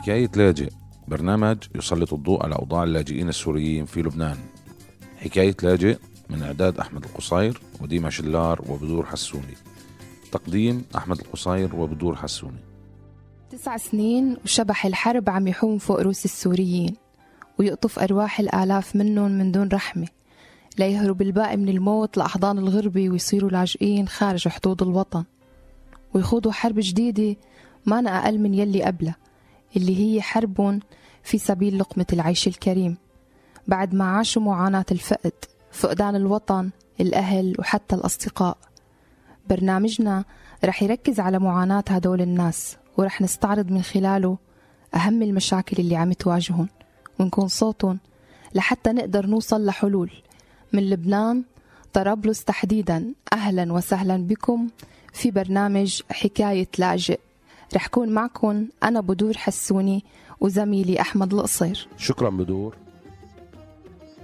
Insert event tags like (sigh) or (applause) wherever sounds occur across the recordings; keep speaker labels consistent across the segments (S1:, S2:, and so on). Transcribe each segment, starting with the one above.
S1: حكاية لاجئ برنامج يسلط الضوء على أوضاع اللاجئين السوريين في لبنان. حكاية لاجئ من إعداد أحمد القصير وديما شلار وبدور حسوني. تقديم أحمد القصير وبدور حسوني.
S2: تسع سنين وشبح الحرب عم يحوم فوق روس السوريين ويقطف أرواح الآلاف منهم من دون رحمة. ليهرب الباقي من الموت لأحضان الغربة ويصيروا لاجئين خارج حدود الوطن. ويخوضوا حرب جديدة ما أقل من يلي قبلها. اللي هي حرب في سبيل لقمة العيش الكريم. بعد ما عاشوا معاناة الفقد فقدان الوطن الأهل وحتى الأصدقاء. برنامجنا رح يركز على معاناة هدول الناس ورح نستعرض من خلاله أهم المشاكل اللي عم تواجههم. ونكون صوتهم لحتى نقدر نوصل لحلول. من لبنان طرابلس تحديدا. أهلا وسهلا بكم في برنامج حكاية لاجئ. رح كون معكم أنا بدور حسوني وزميلي أحمد القصير.
S1: شكرا بدور.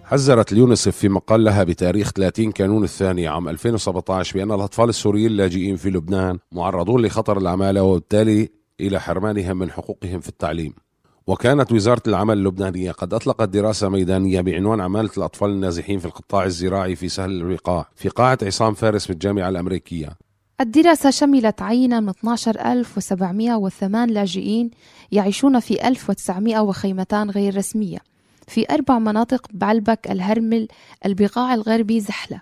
S1: حذرت اليونسف في مقال لها بتاريخ 30 كانون الثاني عام 2017 بأن الأطفال السوريين اللاجئين في لبنان معرضون لخطر العمالة وبالتالي إلى حرمانهم من حقوقهم في التعليم. وكانت وزارة العمل اللبنانية قد أطلقت دراسة ميدانية بعنوان عمالة الأطفال النازحين في القطاع الزراعي في سهل الرقاع في قاعة عصام فارس بالجامعة الأمريكية.
S2: الدراسة شملت عينة من 12708 لاجئين يعيشون في 1900 وخيمتان غير رسمية في أربع مناطق بعلبك الهرمل البقاع الغربي زحلة.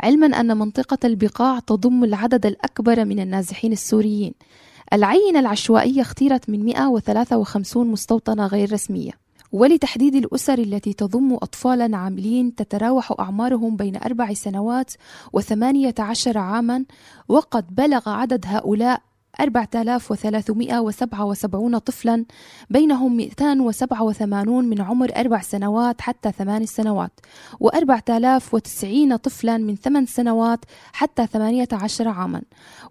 S2: علما أن منطقة البقاع تضم العدد الأكبر من النازحين السوريين. العينة العشوائية اختيرت من 153 مستوطنة غير رسمية. ولتحديد الأسر التي تضم أطفالا عاملين تتراوح أعمارهم بين أربع سنوات وثمانية عشر عاما وقد بلغ عدد هؤلاء 4377 طفلا بينهم 287 من عمر أربع سنوات حتى ثمان سنوات و4090 طفلا من ثمان سنوات حتى 18 عاما.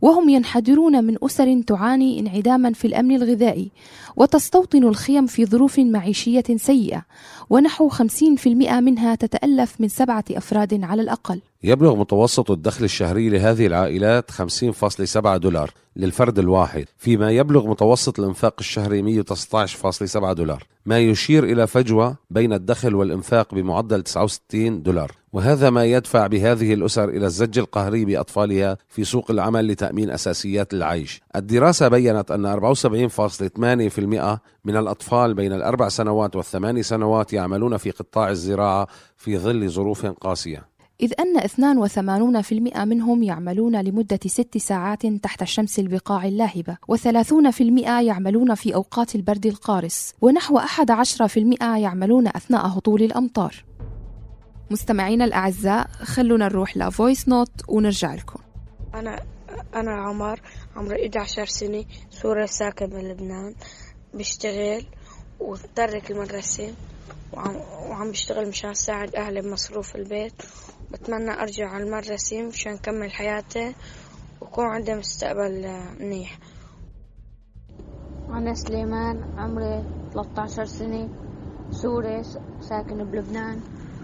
S2: وهم ينحدرون من أسر تعاني انعداما في الأمن الغذائي وتستوطن الخيم في ظروف معيشية سيئة ونحو 50% منها تتألف من سبعة أفراد على الأقل.
S1: يبلغ متوسط الدخل الشهري لهذه العائلات 50.7 دولار للفرد الواحد فيما يبلغ متوسط الإنفاق الشهري 119.7 دولار ما يشير إلى فجوة بين الدخل والإنفاق بمعدل 69 دولار. وهذا ما يدفع بهذه الأسر إلى الزج القهري بأطفالها في سوق العمل لتأمين أساسيات العيش. الدراسة بيّنت أن 74.8% من الأطفال بين الأربع سنوات والثمان سنوات يعملون في قطاع الزراعة في ظل ظروف قاسية.
S2: إذ أن 82% منهم يعملون لمدة ست ساعات تحت شمس البقاع اللاهبة و30% يعملون في أوقات البرد القارس ونحو 11% يعملون أثناء هطول الأمطار. مستمعينا الأعزاء خلونا نروح ل voice note ونرجع لكم.
S3: أنا أنا عمر عمري 11 سنة سوري ساكن بلبنان بشتغل وترك المدرسة وعم, وعم بشتغل مشان ساعد أهلي بمصروف البيت. بتمنى أرجع على المدرسة مشان أكمل حياتي ويكون عندي مستقبل منيح.
S4: أنا سليمان عمري 13 سنة سوري ساكن بلبنان.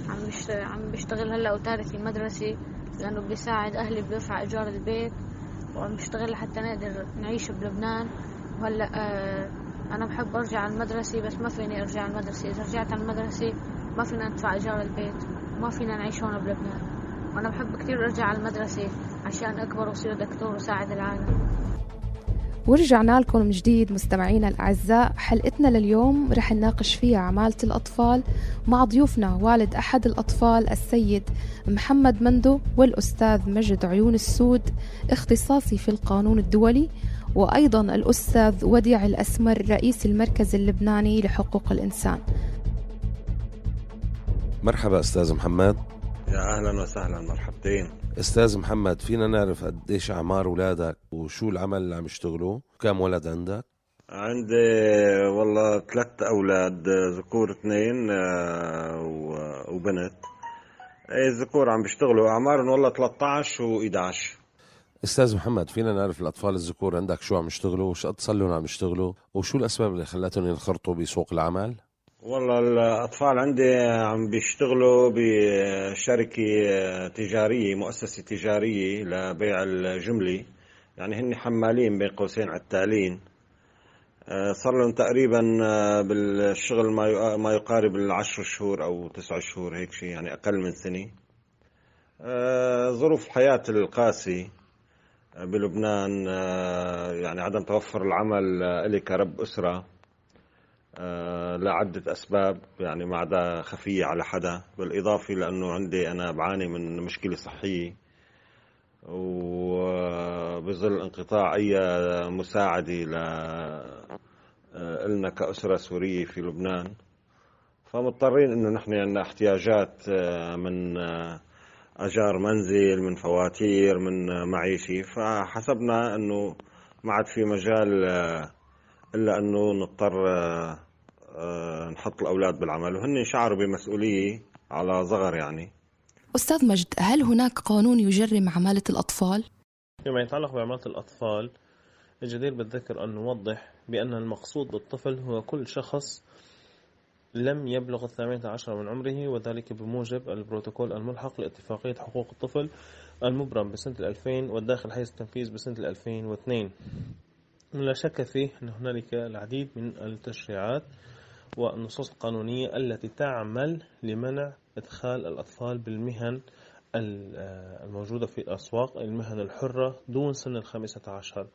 S4: عم عم بشتغل هلأ وتارك المدرسة لأنه بيساعد أهلي بيرفع إيجار البيت وعم بشتغل لحتى نقدر نعيش بلبنان. وهلأ آه أنا بحب أرجع على المدرسة بس ما فيني أرجع على المدرسة. إذا رجعت على المدرسة ما فينا ندفع إيجار البيت. وما فينا نعيش هون بلبنان. وأنا بحب كتير أرجع على المدرسة عشان أكبر وأصير دكتور وساعد العالم.
S2: ورجعنا لكم من جديد مستمعينا الأعزاء. حلقتنا لليوم رح نناقش فيها عمالة الأطفال مع ضيوفنا والد أحد الأطفال السيد محمد مندو والأستاذ مجد عيون السود اختصاصي في القانون الدولي وأيضا الأستاذ وديع الأسمر رئيس المركز اللبناني لحقوق الإنسان.
S1: مرحبا أستاذ محمد.
S5: يا أهلا وسهلا مرحبتين.
S1: أستاذ محمد فينا نعرف قديش أعمار اولادك وشو العمل اللي عم يشتغلوا كم ولد عندك؟
S5: عندي والله ثلاث أولاد ذكور اثنين آه، وبنت. إيه الذكور عم بيشتغلوا. أعمارهم والله 13 و11
S1: أستاذ محمد فينا نعرف الأطفال الذكور عندك شو عم يشتغلوا وش قد صار لهم عم يشتغلوا وشو الأسباب اللي خلتهم ينخرطوا بسوق العمل؟
S5: والله الأطفال عندي عم بيشتغلوا بشركة تجارية مؤسسة تجارية لبيع الجملي يعني هن حمالين بين قوسين عتالين صار لهم تقريبا بالشغل ما يقارب العشر شهور أو تسع شهور هيك شيء يعني أقل من سنة. ظروف الحياة القاسي بلبنان يعني عدم توفر العمل لي كرب أسرة. لعدة أسباب يعني ما عدا خفية على حدا بالإضافة لأنه عندي أنا بعاني من مشكلة صحية وبظل انقطاع أي مساعدة ل لنا كأسرة سورية في لبنان. فمضطرين إنه نحن عندنا احتياجات من أجار منزل من فواتير من معيشي فحسبنا إنه ما عاد في مجال إلا أنه نضطر نحط الأولاد بالعمل. وهن شعروا بمسؤولية على صغر يعني.
S2: أستاذ مجد هل هناك قانون يجرم عمالة الأطفال؟
S6: فيما يتعلق بعمالة الأطفال الجدير بالذكر أن نوضح بأن المقصود بالطفل هو كل شخص لم يبلغ الثامنة عشر من عمره وذلك بموجب البروتوكول الملحق لاتفاقية حقوق الطفل المبرم بسنة 2000 والداخل حيث التنفيذ بسنة 2002 لا شك فيه أن هنالك العديد من التشريعات والنصوص القانونية التي تعمل لمنع إدخال الأطفال بالمهن الموجودة في الأسواق المهن الحرة دون سن الخامسة عشر.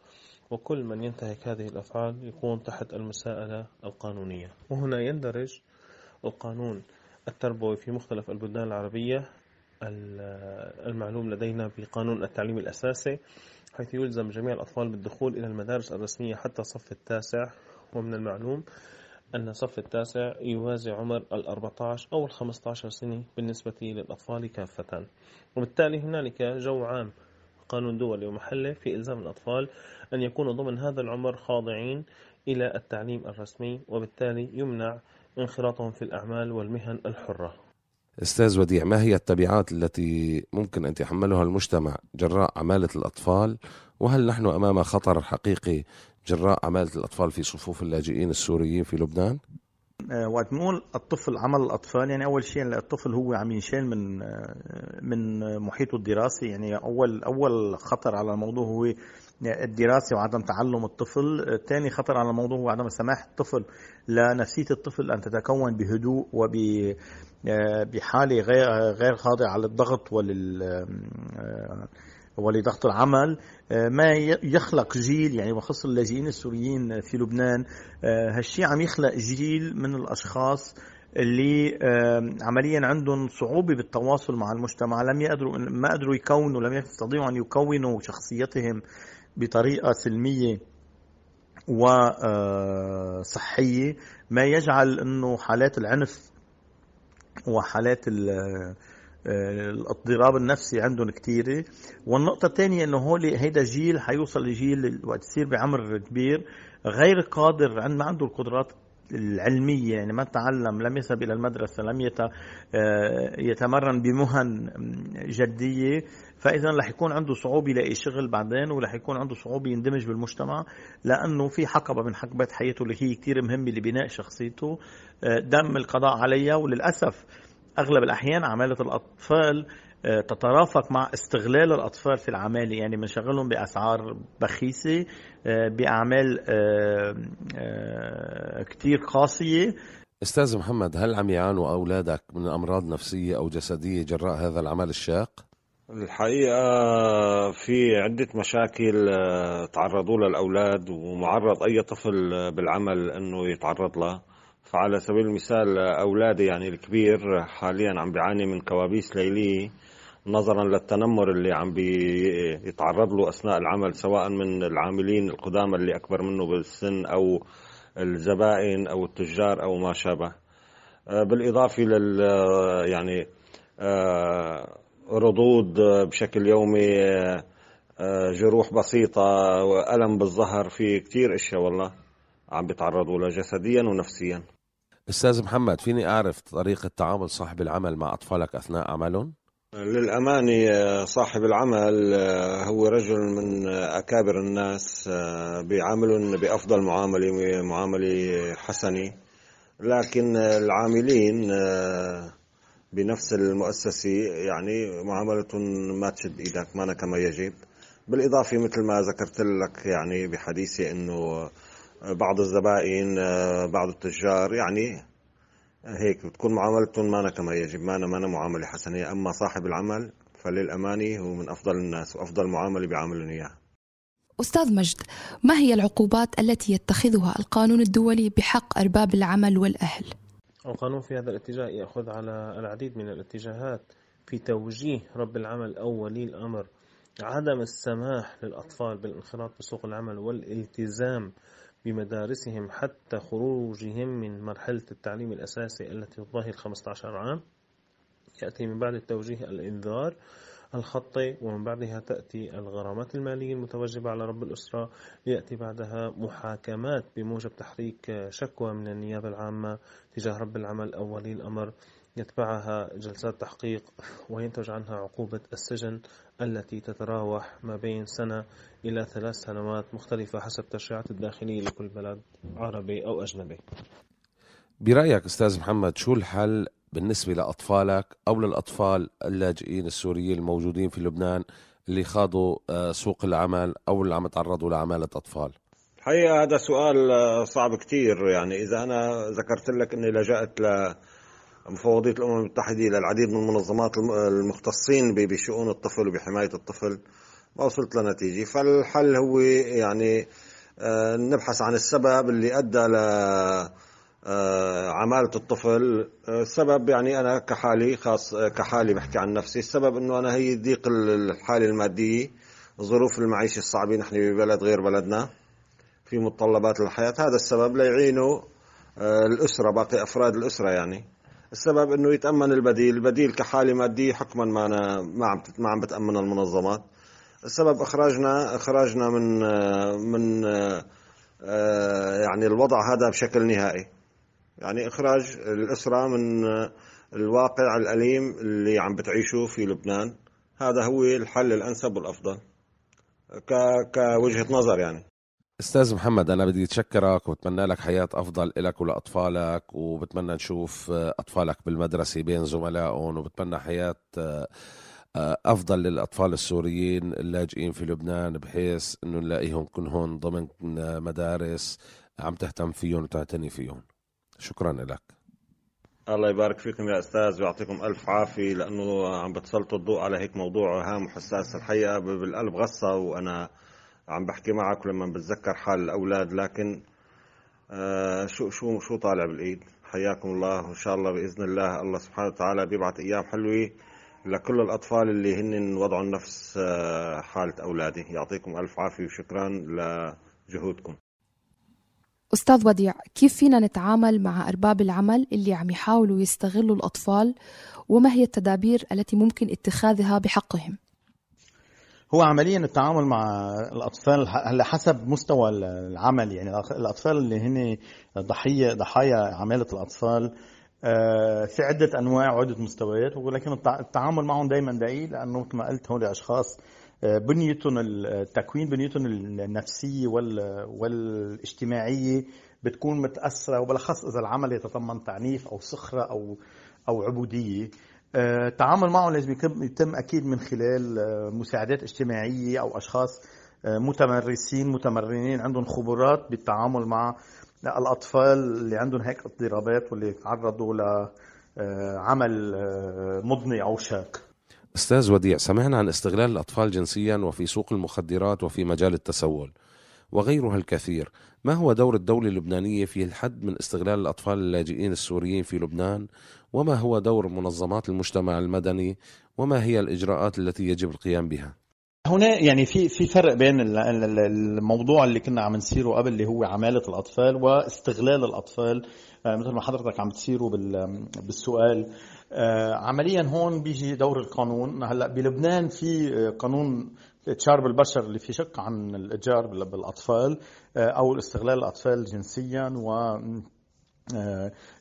S6: وكل من ينتهك هذه الأفعال يكون تحت المساءلة القانونية. وهنا يندرج القانون التربوي في مختلف البلدان العربية المعلوم لدينا بقانون التعليم الأساسي. حيث يلزم جميع الأطفال بالدخول إلى المدارس الرسمية حتى الصف التاسع ومن المعلوم أن الصف التاسع يوازي عمر الأربعة عشر أو الخمسة عشر سنة بالنسبة للأطفال كافة. وبالتالي هنالك جو عام قانون دولي ومحلي في إلزام الأطفال أن يكونوا ضمن هذا العمر خاضعين إلى التعليم الرسمي وبالتالي يمنع انخراطهم في الأعمال والمهن الحرة.
S1: أستاذ وديع ما هي التبعات التي ممكن أن يتحملها المجتمع جراء عمالة الأطفال وهل نحن أمام خطر حقيقي جراء عمالة الأطفال في صفوف اللاجئين السوريين في لبنان؟
S7: آه، وقت نقول الطفل عمل الأطفال يعني أول شيء الطفل هو عم ينشال من آه، من محيطه الدراسي. يعني أول أول خطر على الموضوع هو الدراسة وعدم تعلم الطفل، ثاني خطر على الموضوع هو عدم سماح الطفل لنفسية الطفل أن تتكون بهدوء وب آه، بحالة غير غير خاضعة للضغط ولل ولضغط العمل آه، ما يخلق جيل يعني وخص اللاجئين السوريين في لبنان آه، هالشيء عم يخلق جيل من الأشخاص اللي عمليا عندهم صعوبة بالتواصل مع المجتمع لم يقدروا ما قدروا يكونوا لم يستطيعوا أن يكونوا شخصيتهم بطريقة سلمية وصحيه آه، ما يجعل إنه حالات العنف وحالات الاضطراب النفسي عندهم كثيره والنقطة الثانية إنه هول هيدا جيل حيوصل لجيل وقت يصير بعمر كبير غير قادر عند ما عنده القدرات العلمية يعني ما تعلم لم يذهب إلى المدرسة لم آه، يتمرن بمهن جدية. فإذا رح يكون عنده صعوبة يلاقي شغل بعدين ورح يكون عنده صعوبة يندمج بالمجتمع لأنه في حقبة من حقبات حياته اللي هي كثير مهمة لبناء شخصيته. آه، دم القضاء عليها وللأسف أغلب الأحيان عمالة الأطفال آه، تترافق مع استغلال الأطفال في العمالة. يعني بنشغلهم بأسعار بخيسة آه، بأعمال آه، كثير قاسية.
S1: أستاذ محمد هل عم يعانوا أولادك من أمراض نفسية أو جسدية جراء هذا العمل الشاق؟
S5: الحقيقة في عدة مشاكل تعرضوا لها الأولاد ومعرض أي طفل بالعمل أنه يتعرض لها. فعلى سبيل المثال أولادي يعني الكبير حاليا عم بيعاني من كوابيس ليلية نظرا للتنمر اللي عم بيتعرض له أثناء العمل سواء من العاملين القدامى اللي أكبر منه بالسن أو الزبائن أو التجار أو ما شابه. آه، بالإضافة لل يعني آه، ردود بشكل يومي آه، جروح بسيطة وألم بالظهر في كتير أشياء والله عم بيتعرضوا لها جسديا ونفسيا.
S1: أستاذ محمد فيني أعرف طريقة تعامل صاحب العمل مع أطفالك أثناء عملهم
S5: للأمانة صاحب العمل هو رجل من أكابر الناس بيعاملهم بأفضل معاملة معاملة حسنة. لكن العاملين بنفس المؤسسة يعني معاملتهم ما تشد إيدك ما كما يجب. بالإضافة مثل ما ذكرت لك يعني بحديثي أنه بعض الزبائن بعض التجار يعني هيك بتكون معاملتهم ما كما يجب ما ما معاملة حسنة. أما صاحب العمل فللأمانة هو من أفضل الناس وأفضل معاملة بيعاملون إياها.
S2: أستاذ مجد ما هي العقوبات التي يتخذها القانون الدولي بحق أرباب العمل والأهل؟
S6: القانون في هذا الاتجاه يأخذ على العديد من الاتجاهات في توجيه رب العمل أو ولي الأمر. عدم السماح للأطفال بالانخراط بسوق العمل والالتزام بمدارسهم حتى خروجهم من مرحلة التعليم الأساسي التي تضاهي 15 عام. يأتي من بعد التوجيه الإنذار الخطي ومن بعدها تأتي الغرامات المالية المتوجبة على رب الأسرة. يأتي بعدها محاكمات بموجب تحريك شكوى من النيابة العامة تجاه رب العمل أو ولي الأمر. يتبعها جلسات تحقيق وينتج عنها عقوبة السجن التي تتراوح ما بين سنة إلى ثلاث سنوات مختلفة حسب تشريعات الداخلية لكل بلد عربي أو أجنبي.
S1: برأيك أستاذ محمد شو الحل بالنسبة لأطفالك أو للأطفال اللاجئين السوريين الموجودين في لبنان اللي خاضوا آه، سوق العمل أو اللي عم يتعرضوا لعمالة أطفال؟
S5: الحقيقة هذا سؤال آه، صعب كتير. يعني إذا أنا ذكرت لك أني لجأت لمفوضية الأمم المتحدة للعديد من المنظمات المختصين بشؤون الطفل وبحماية الطفل. ما وصلت لنتيجة. فالحل هو يعني آه، نبحث عن السبب اللي أدى ل آه، عمالة الطفل. السبب يعني أنا كحالي خاص كحالي بحكي عن نفسي السبب أنه أنا هي ضيق الحالة المادية ظروف المعيشة الصعبة نحن ببلد غير بلدنا في متطلبات الحياة. هذا السبب ليعينوا آه، الأسرة باقي أفراد الأسرة يعني. السبب أنه يتأمن البديل البديل كحالة مادية حكما ما أنا ما عم ما عم بتأمن المنظمات. السبب إخراجنا إخراجنا من آه، من يعني الوضع هذا بشكل نهائي. يعني إخراج الأسرة من الواقع الأليم اللي عم بتعيشه في لبنان. هذا هو الحل الأنسب والأفضل. كوجهة نظر يعني.
S1: أستاذ محمد أنا بدي أتشكرك وبتمنى لك حياة أفضل لك ولأطفالك وبتمنى نشوف أطفالك بالمدرسة بين زملائهم وبتمنى حياة أفضل للأطفال السوريين اللاجئين في لبنان بحيث إنه نلاقيهم هون ضمن مدارس عم تهتم فيهم وتعتني فيهم. شكرا لك
S5: الله يبارك فيكم يا أستاذ ويعطيكم ألف عافية لأنه عم بتسلطوا الضوء على هيك موضوع هام وحساس الحقيقة بالقلب غصة وأنا عم بحكي معك ولما بتذكر حال الأولاد لكن آه شو شو شو طالع بالإيد؟ حياكم الله وإن شاء الله بإذن الله الله سبحانه وتعالى بيبعث أيام حلوة لكل الأطفال اللي هن وضعوا نفس آه حالة أولادي. يعطيكم ألف عافية وشكرا لجهودكم.
S2: أستاذ وديع كيف فينا نتعامل مع أرباب العمل اللي عم يحاولوا يستغلوا الأطفال؟ وما هي التدابير التي ممكن اتخاذها بحقهم؟
S7: هو عمليا التعامل مع الأطفال هلا حسب مستوى العمل. يعني الأطفال اللي هن ضحيه ضحايا عمالة الأطفال آه، في عدة أنواع وعدة مستويات ولكن التعامل معهم دائما دقيق لأنه مثل ما قلت هول اشخاص بنيتهم التكوين بنيتهم النفسية والاجتماعية بتكون متأثرة وبالأخص إذا العمل يتضمن تعنيف أو سخرة أو أو عبودية. آه، التعامل معهم لازم يتم أكيد من خلال آه، مساعدات اجتماعية أو أشخاص آه، متمرسين متمرنين عندهم خبرات بالتعامل مع الأطفال اللي عندهم هيك اضطرابات واللي تعرضوا لعمل مضني أو شاق.
S1: أستاذ وديع سمعنا عن استغلال الأطفال جنسيا وفي سوق المخدرات وفي مجال التسول. وغيرها الكثير. ما هو دور الدولة اللبنانية في الحد من استغلال الأطفال اللاجئين السوريين في لبنان؟ وما هو دور منظمات المجتمع المدني؟ وما هي الإجراءات التي يجب القيام بها؟
S7: هنا يعني في في فرق بين الموضوع اللي كنا عم نسيره قبل اللي هو عمالة الأطفال واستغلال الأطفال. آه، مثل ما حضرتك عم تسيروا بالسؤال. آه، عمليا هون بيجي دور القانون. هلأ بلبنان في آه، قانون اتشار بالبشر اللي في شق عن الاتجار بالأطفال آه، أو الاستغلال الأطفال جنسيا و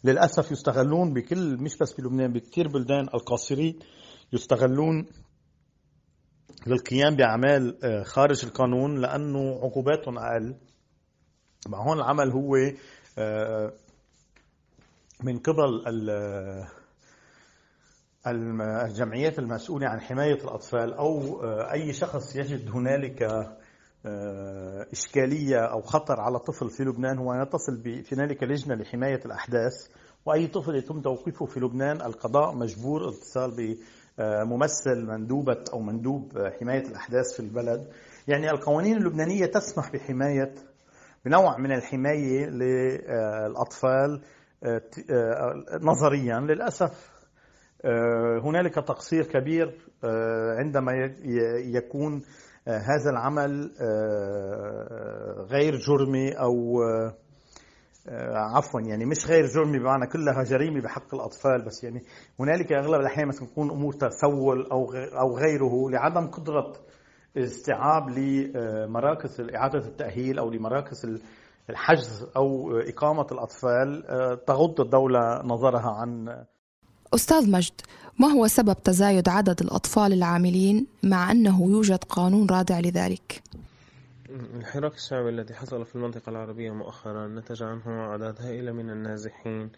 S7: للأسف يستغلون بكل مش بس بلبنان بكثير بلدان القاصرين يستغلون للقيام بأعمال خارج القانون لأنه عقوباتهم أقل. مع هون العمل هو من قبل الجمعيات المسؤولة عن حماية الأطفال أو آه، أي شخص يجد هنالك آه، إشكالية أو خطر على طفل في لبنان هو يتصل في هنالك لجنة لحماية الأحداث وأي طفل يتم توقيفه في لبنان القضاء مجبور الاتصال بممثل مندوبة أو مندوب حماية الأحداث في البلد. يعني القوانين اللبنانية تسمح بحماية بنوع من الحماية للأطفال آه، آه، نظريا للأسف. هنالك تقصير كبير عندما يكون آه، هذا العمل آه، غير جرمي أو آه، عفوا يعني مش غير جرمي بمعنى كلها جريمة بحق الأطفال بس يعني هنالك أغلب الأحيان مثلا تكون أمور تسول أو أو غيره لعدم قدرة استيعاب لمراكز إعادة التأهيل أو لمراكز الحجز أو إقامة الأطفال تغض الدولة نظرها عن
S2: أستاذ مجد ما هو سبب تزايد عدد الأطفال العاملين مع أنه يوجد قانون رادع لذلك؟
S6: الحراك الشعبي الذي حصل في المنطقة العربية مؤخرا نتج عنه أعداد هائلة من النازحين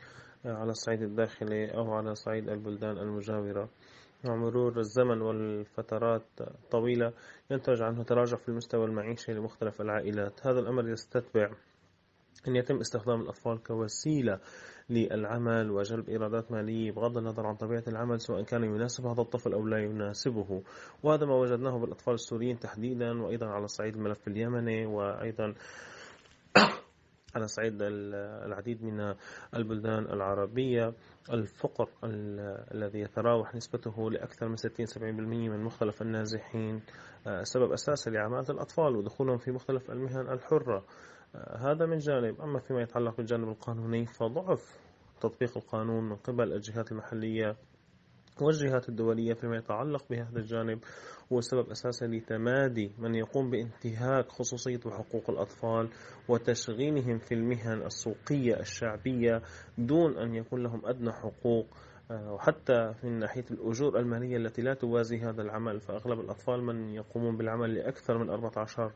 S6: على الصعيد الداخلي أو على صعيد البلدان المجاورة مع مرور الزمن والفترات طويلة ينتج عنه تراجع في المستوى المعيشي لمختلف العائلات هذا الأمر يستتبع أن يتم استخدام الأطفال كوسيلة للعمل وجلب إيرادات مالية بغض النظر عن طبيعة العمل سواء كان يناسب هذا الطفل أو لا يناسبه. وهذا ما وجدناه بالأطفال السوريين تحديدا وأيضا على صعيد الملف اليمني وأيضا (clears throat) على صعيد العديد من البلدان العربية. الفقر الذي يتراوح نسبته لأكثر من 60-70% من مختلف النازحين آه، سبب أساسي لعمالة الأطفال ودخولهم في مختلف المهن الحرة. هذا من جانب. أما فيما يتعلق بالجانب القانوني فضعف تطبيق القانون من قبل الجهات المحلية والجهات الدولية فيما يتعلق بهذا الجانب هو سبب أساسي لتمادي من يقوم بانتهاك خصوصية وحقوق الأطفال وتشغيلهم في المهن السوقية الشعبية دون أن يكون لهم أدنى حقوق. وحتى من ناحية الأجور المالية التي لا توازي هذا العمل فأغلب الأطفال من يقومون بالعمل لأكثر من 14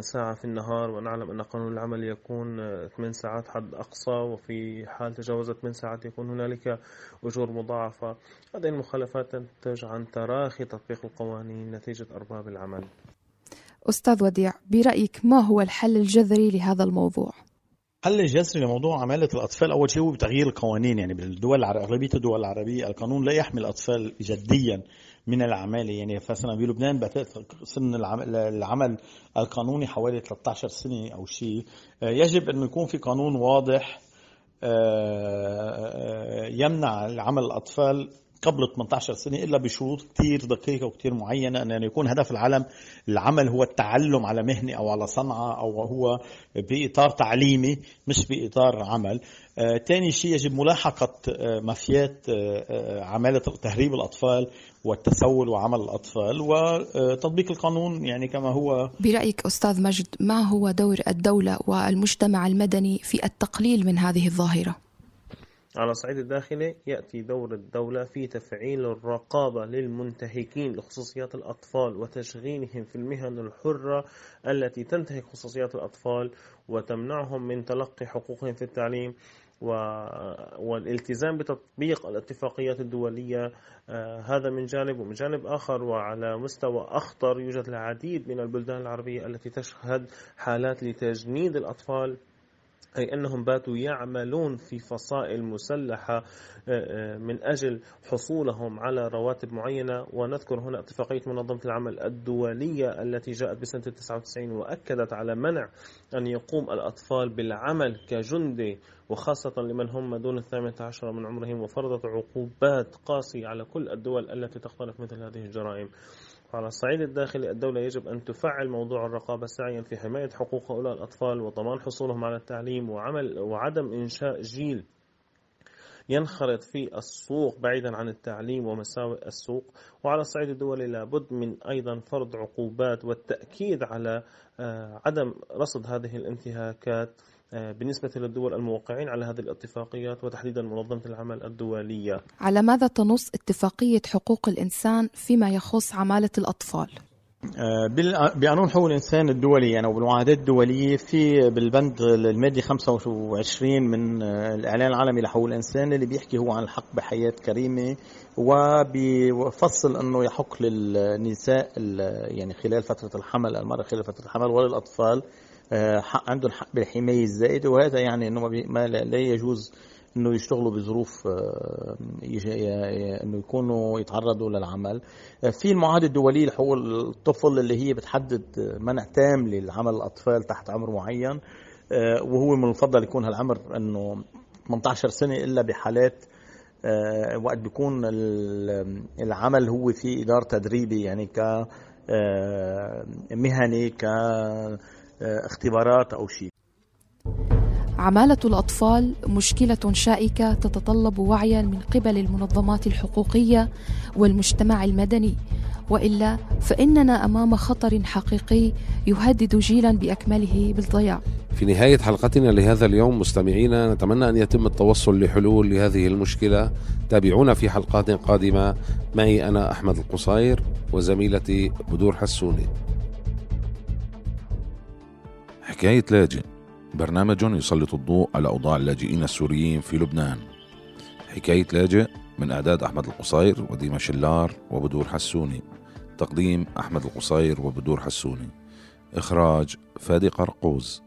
S6: ساعة في النهار. ونعلم أن قانون العمل يكون 8 ساعات حد أقصى وفي حال تجاوزت 8 ساعات يكون هنالك أجور مضاعفة. هذه المخالفات تنتج عن تراخي تطبيق القوانين نتيجة أرباب العمل.
S2: أستاذ وديع برأيك ما هو الحل الجذري لهذا الموضوع؟
S7: حل الجذري لموضوع عمالة الأطفال. أول شيء هو بتغيير القوانين يعني بالدول أغلبية الدول العربية القانون لا يحمي الأطفال جديا من العمالة. يعني مثلا بلبنان سن العمل القانوني حوالي 13 سنة أو شيء. آه، يجب أنه يكون في قانون واضح آه، آه، يمنع عمل الأطفال قبل 18 سنة إلا بشروط كثير دقيقة وكثير معينة أن يكون هدف العالم العمل هو التعلم على مهنة أو على صنعة أو هو بإطار تعليمي مش بإطار عمل ثاني آه شيء يجب ملاحقة آه مافيات آه, آه، عمالة تهريب الأطفال والتسول وعمل الأطفال وتطبيق القانون يعني كما هو
S2: برأيك أستاذ مجد ما هو دور الدولة والمجتمع المدني في التقليل من هذه الظاهرة؟
S6: على الصعيد الداخلي يأتي دور الدولة في تفعيل الرقابة للمنتهكين لخصوصيات الأطفال وتشغيلهم في المهن الحرة التي تنتهك خصوصيات الأطفال وتمنعهم من تلقي حقوقهم في التعليم والالتزام بتطبيق الاتفاقيات الدولية. آه، هذا من جانب ومن جانب آخر وعلى مستوى أخطر يوجد العديد من البلدان العربية التي تشهد حالات لتجنيد الأطفال أي أنهم باتوا يعملون في فصائل مسلحة آه، آه، من أجل حصولهم على رواتب معينة. ونذكر هنا اتفاقية منظمة العمل الدولية التي جاءت بسنة 99 وأكدت على منع أن يقوم الأطفال بالعمل كجندي وخاصة لمن هم دون الثامنة عشر من عمرهم وفرضت عقوبات قاسية على كل الدول التي تختلف مثل هذه الجرائم. على الصعيد الداخلي الدولة يجب أن تفعل موضوع الرقابة سعيا في حماية حقوق هؤلاء الأطفال وضمان حصولهم على التعليم وعمل وعدم إنشاء جيل ينخرط في السوق بعيدا عن التعليم ومساوئ السوق. وعلى الصعيد الدولي لابد من أيضا فرض عقوبات والتأكيد على آه، عدم رصد هذه الانتهاكات بالنسبة للدول الموقعين على هذه الاتفاقيات وتحديدا منظمة العمل الدولية
S2: على ماذا تنص اتفاقية حقوق الإنسان فيما يخص عمالة الأطفال؟
S7: بقانون حقوق الإنسان الدولي يعني وبالمعاهدات الدولية في بالبند المادي 25 من الإعلان العالمي لحقوق الإنسان اللي بيحكي هو عن الحق بحياة كريمة وبيفصل أنه يحق للنساء يعني خلال فترة الحمل المرأة خلال فترة الحمل وللأطفال آه، حق عندهم حق بالحماية الزائده وهذا يعني إنه ما لا يجوز إنه يشتغلوا بظروف آه، إنه يكونوا يتعرضوا للعمل. آه، في المعاهدة الدولية لحقوق الطفل اللي هي بتحدد منع تام للعمل الأطفال تحت عمر معين وهو من المفضل يكون هالعمر إنه 18 سنة إلا بحالات وقت بيكون العمل هو في إدارة تدريبي يعني ك مهني ك اختبارات أو شيء.
S2: عمالة الأطفال مشكلة شائكة تتطلب وعيا من قبل المنظمات الحقوقية والمجتمع المدني. وإلا فإننا أمام خطر حقيقي يهدد جيلا بأكمله بالضياع.
S1: في نهاية حلقتنا لهذا اليوم مستمعينا نتمنى أن يتم التوصل لحلول لهذه المشكلة. تابعونا في حلقات قادمة معي أنا أحمد القصير وزميلتي بدور حسوني.
S8: حكاية لاجئ برنامج يسلط الضوء على أوضاع اللاجئين السوريين في لبنان حكاية لاجئ من إعداد أحمد القصير وديما شلار وبدور حسوني تقديم أحمد القصير وبدور حسوني. إخراج فادي قرقوز.